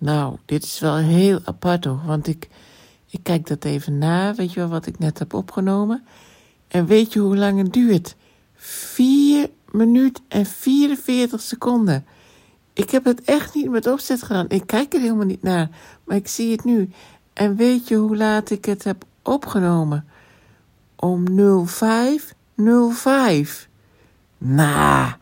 Nou, dit is wel heel apart hoor, want ik, ik kijk dat even na, weet je wel, wat ik net heb opgenomen. En weet je hoe lang het duurt? 4 minuten en 44 seconden. Ik heb het echt niet met opzet gedaan. Ik kijk er helemaal niet naar, maar ik zie het nu. En weet je hoe laat ik het heb opgenomen? Om 0505. Nou,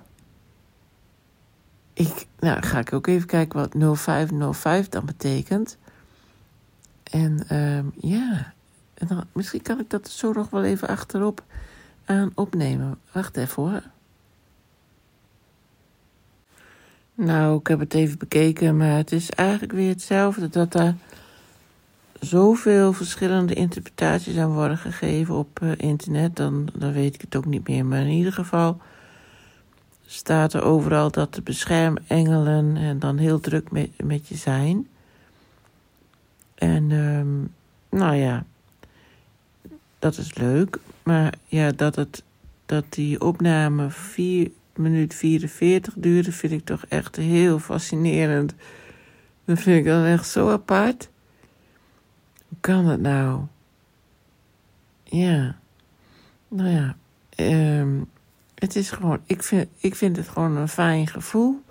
ik, nou ga ik ook even kijken wat 0505 dan betekent. En ehm, ja, en dan, misschien kan ik dat zo nog wel even achterop aan opnemen. Wacht even hoor. Nou, ik heb het even bekeken, maar het is eigenlijk weer hetzelfde. Dat er zoveel verschillende interpretaties aan worden gegeven op uh, internet. Dan, dan weet ik het ook niet meer. Maar in ieder geval staat er overal dat de beschermengelen en dan heel druk met, met je zijn. En um, nou ja, dat is leuk. Maar ja, dat, het, dat die opname 4 minuut 44 duurde, vind ik toch echt heel fascinerend. Dat vind ik dan echt zo apart. Hoe kan dat nou? Ja. Nou ja, um, het is gewoon, ik vind, ik vind het gewoon een fijn gevoel.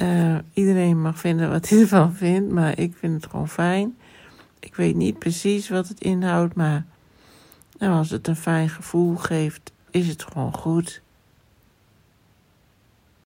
Uh, iedereen mag vinden wat hij ervan vindt, maar ik vind het gewoon fijn. Ik weet niet precies wat het inhoudt, maar nou, als het een fijn gevoel geeft, is het gewoon goed.